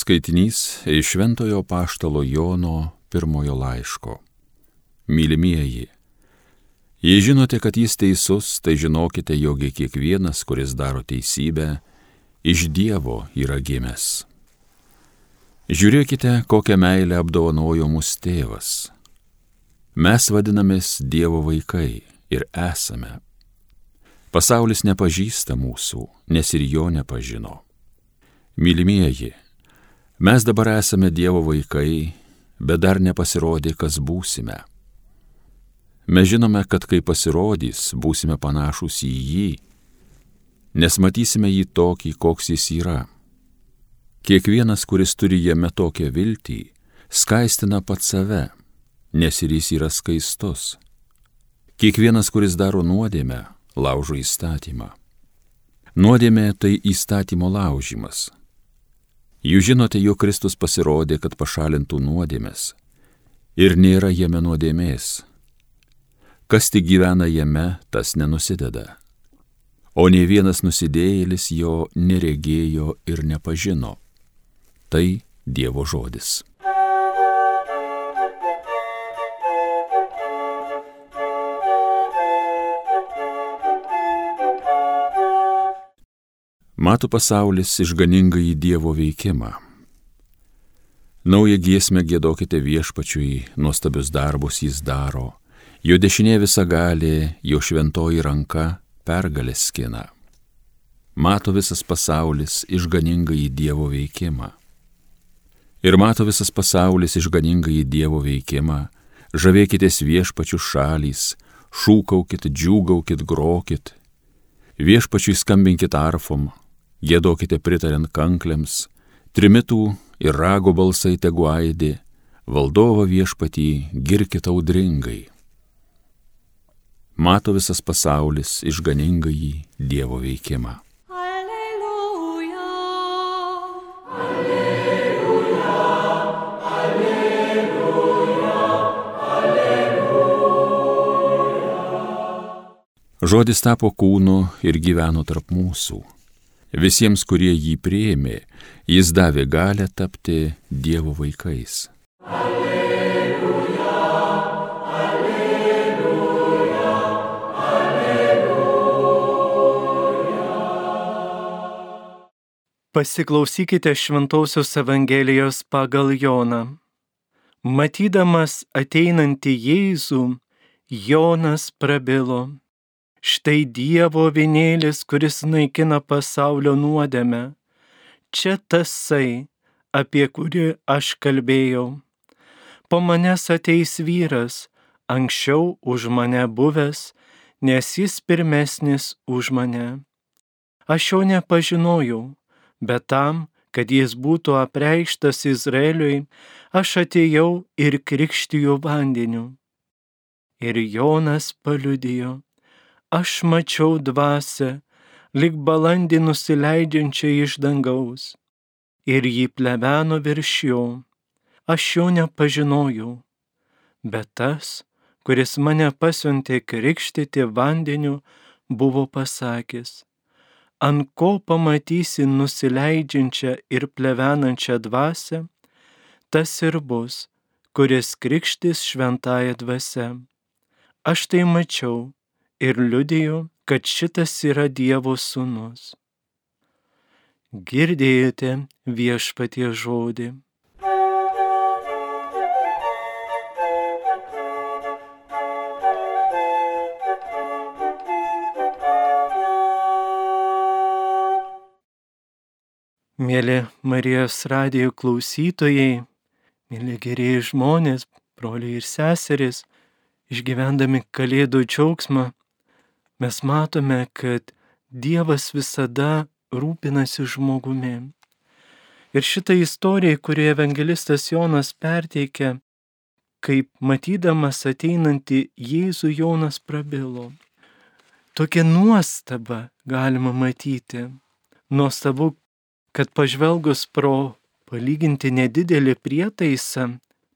Skaitinys iš Šventojo Paštalo Jono pirmojo laiško. Mylimieji, jei žinote, kad jis teisus, tai žinokite, jog kiekvienas, kuris daro teisybę, iš Dievo yra gimęs. Žiūrėkite, kokią meilę apdovanojo mūsų tėvas. Mes vadinamės Dievo vaikai ir esame. Pasaulis nepažįsta mūsų, nes ir jo nepažino. Mylimieji, Mes dabar esame Dievo vaikai, bet dar nepasirodė, kas būsime. Mes žinome, kad kai pasirodys, būsime panašus į jį, nes matysime jį tokį, koks jis yra. Kiekvienas, kuris turi jame tokią viltį, skaistina pat save, nes ir jis yra skaistus. Kiekvienas, kuris daro nuodėmę, laužo įstatymą. Nuodėmė tai įstatymo laužimas Jūs žinote, jog Kristus pasirodė, kad pašalintų nuodėmės. Ir nėra jame nuodėmės. Kas tik gyvena jame, tas nenusideda. O ne vienas nusidėjėlis jo neregėjo ir nepažino. Tai Dievo žodis. Mato pasaulis išganingą į Dievo veikimą. Naują giesmę gėdokite viešpačiui, nuostabius darbus jis daro, jo dešinė visa gali, jo šventoji ranka pergalę skina. Mato visas pasaulis išganingą į Dievo veikimą. Ir mato visas pasaulis išganingą į Dievo veikimą, žavėkitės viešpačių šalys, šūkaukit, džiūgaukit, grokit, viešpačiui skambinkit arfom, Gėdokite pritariant kankliams, trimitų ir rago balsai tegu aidi, valdovo viešpatį girkit audringai. Mato visas pasaulis išganingai Dievo veikimą. Žodis tapo kūnu ir gyveno tarp mūsų. Visiems, kurie jį prieimė, jis davė galę tapti Dievo vaikais. Alleluja, alleluja, alleluja. Pasiklausykite Šventojios Evangelijos pagal Joną. Matydamas ateinantį Jėzų, Jonas prabilo. Štai Dievo vienėlis, kuris naikina pasaulio nuodėmę. Čia tasai, apie kurį aš kalbėjau. Po manęs ateis vyras, anksčiau už mane buvęs, nes jis pirmesnis už mane. Aš jo nepažinojau, bet tam, kad jis būtų apreikštas Izraeliui, aš atėjau ir krikštijau vandeniu. Ir Jonas paliudijo aš mačiau dvasę, lik balandį nusileidžiančią iš dangaus, ir jį pleveno virš jo. Aš jo nepažinojau, bet tas, kuris mane pasiuntė krikštyti vandeniu, buvo pasakęs, ant ko pamatysi nusileidžiančią ir plevenančią dvasę, tas ir bus, kuris krikštis šventąją dvasę. Aš tai mačiau ir liudiju, kad šitas yra Dievo sūnus. Girdėjote viešpatie žodį. Mėly Marijos radijo klausytojai, mėly gerieji žmonės, broliai ir seserys, išgyvendami Kalėdų džiaugsmą, mes matome, kad Dievas visada rūpinasi žmogumi. Ir šitą istoriją, kurį evangelistas Jonas perteikia, kaip matydamas ateinantį Jėzų Jonas prabilo. Tokia nuostaba galima matyti. Nuostabu, kad pažvelgus pro palyginti nedidelį prietaisą,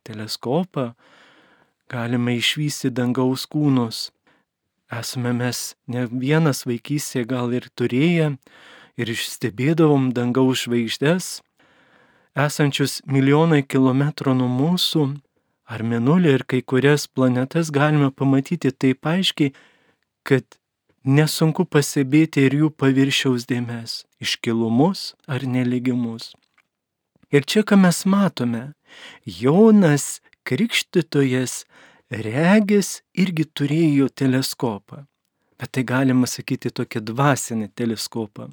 teleskopą, galime išvysti dangaus kūnus esame mes ne vienas vaikystėje gal ir turėję ir išstebėdavom dangaus žvaigždės, esančius milijonai kilometrų nuo mūsų, ar Minulį ir kai kurias planetas galime pamatyti taip aiškiai, kad nesunku pasibėti ir jų paviršiaus dėmes, iškilumus ar neligimus. Ir čia, ką mes matome, Jonas Krikštytojas regis irgi turėjo teleskopą, bet tai galima sakyti tokį dvasinį teleskopą.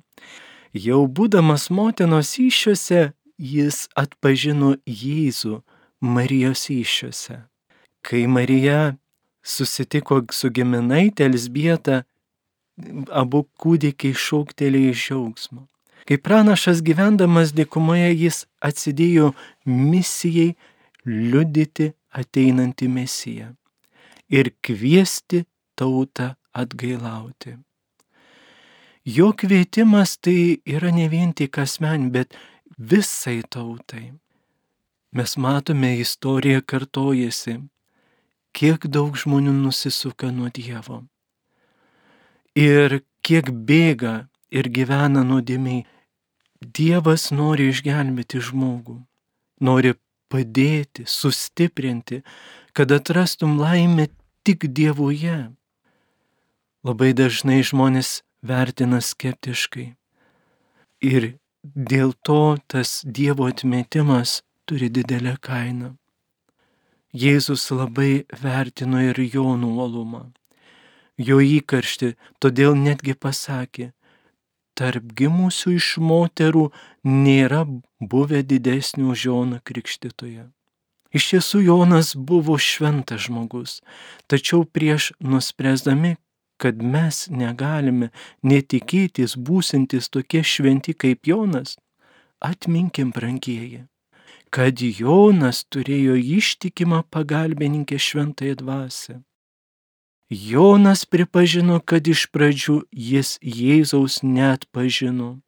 Jau būdamas motinos iššiose, jis atpažino Jėzų Marijos iššiose. Kai Marija susitiko su giminaitė Elsbieta, abu kūdikiai šauktelėjo iš džiaugsmo. Kai pranašas gyvendamas dykumoje jis atsidėjo misijai liudyti ateinantį mesiją ir kviesti tautą atgailauti. Jo kvietimas tai yra ne vien tik asmen, bet visai tautai. Mes matome, istorija kartojasi, kiek daug žmonių nusisuka nuo Dievo. Ir kiek bėga ir gyvena nuodėmiai. Dievas nori išgelbėti žmogų, nori padėti, sustiprinti, kad atrastum laimę tik Dievuje. Labai dažnai žmonės vertina skeptiškai. Ir dėl to tas Dievo atmetimas turi didelę kainą. Jėzus labai vertino ir jo nuolumą, jo įkarštį, todėl netgi pasakė, tarp gimusių iš moterų nėra buvę didesnio už Joną Krikštytoje. Iš tiesų Jonas buvo šventas žmogus, tačiau prieš nuspręsdami, kad mes negalime netikėtis būsintis tokie šventi kaip Jonas, atminkim brangieji, kad Jonas turėjo ištikimą pagalbininkę šventąją dvasę. Jonas pripažino, kad iš pradžių jis Jėzaus net pažino.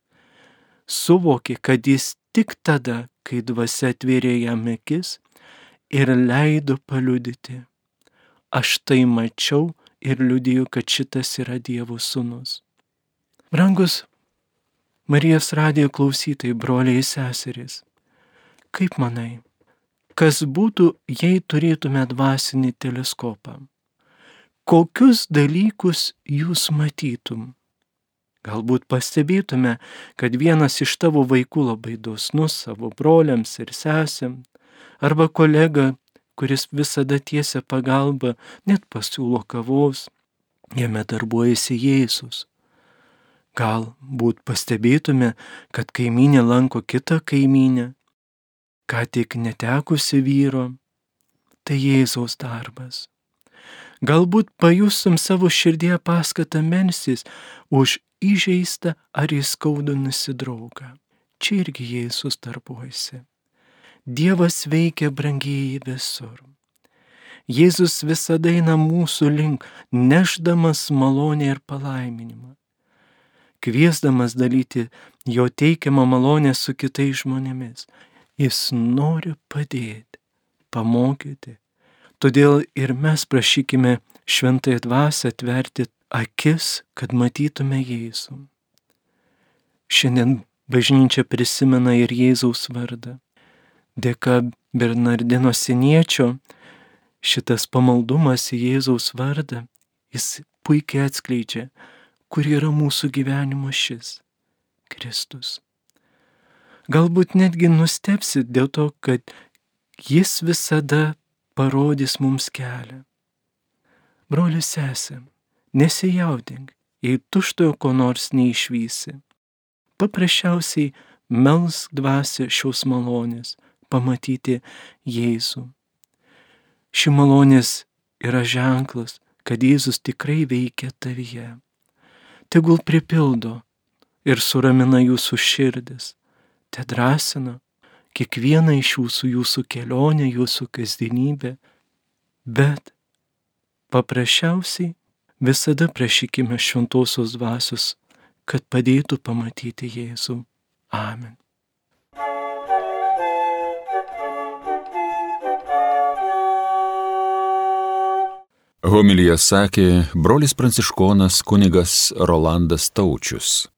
Suvokė, kad jis tik tada, kai dvasia atvėrė jam akis ir leido paliudyti. Aš tai mačiau ir liudiju, kad šitas yra Dievo sūnus. Brangus Marijos radijo klausytojai, broliai ir seserys, kaip manai, kas būtų, jei turėtume dvasinį teleskopą? Kokius dalykus jūs matytum. Galbūt pastebėtume, kad vienas iš tavo vaikų labai dosnus savo broliams ir sesėm, arba kolega, kuris visada tiesia pagalbą, net pasiūlo kavos, jame darbuojasi Jėzus. Galbūt pastebėtume, kad kaiminė lanko kitą kaiminę, ką tik netekusi vyro, tai Jėzaus darbas. Galbūt pajustum savo širdėje paskatą mensis už įžeistą ar įskaudinusi draugą. Čia irgi Jėzus darbuojasi. Dievas veikia brangiai visur. Jėzus visada eina mūsų link, neždamas malonę ir palaiminimą. Kviesdamas dalyti jo teikiamą malonę su kitais žmonėmis, jis nori padėti, pamokyti, Todėl ir mes prašykime šventąją dvasę atverti akis, kad matytume Jėzų. Šiandien bažnyčia prisimena ir Jėzaus vardą. Dėka Bernardino Siniečio šitas pamaldumas į Jėzaus vardą, jis puikiai atskleidžia, kur yra mūsų gyvenimo šis - Kristus. Galbūt netgi nustepsit dėl to, kad jis visada parodys mums kelią. Brolis sesė, nesijaudink, jei tuštojo ko nors neišvysi. Paprasčiausiai melsk dvasę šios malonės pamatyti Jėzų. Ši malonės yra ženklas, kad Jėzus tikrai veikia tavyje. Tegul pripildo ir suramina jūsų širdis, te drąsina kiekvieną iš jūsų, jūsų kelionę, jūsų kasdienybę, bet paprasčiausiai visada prašykime šventosios dvasios, kad padėtų pamatyti Jėzų. Amen. Homilija sakė brolis pranciškonas kunigas Rolandas Taučius.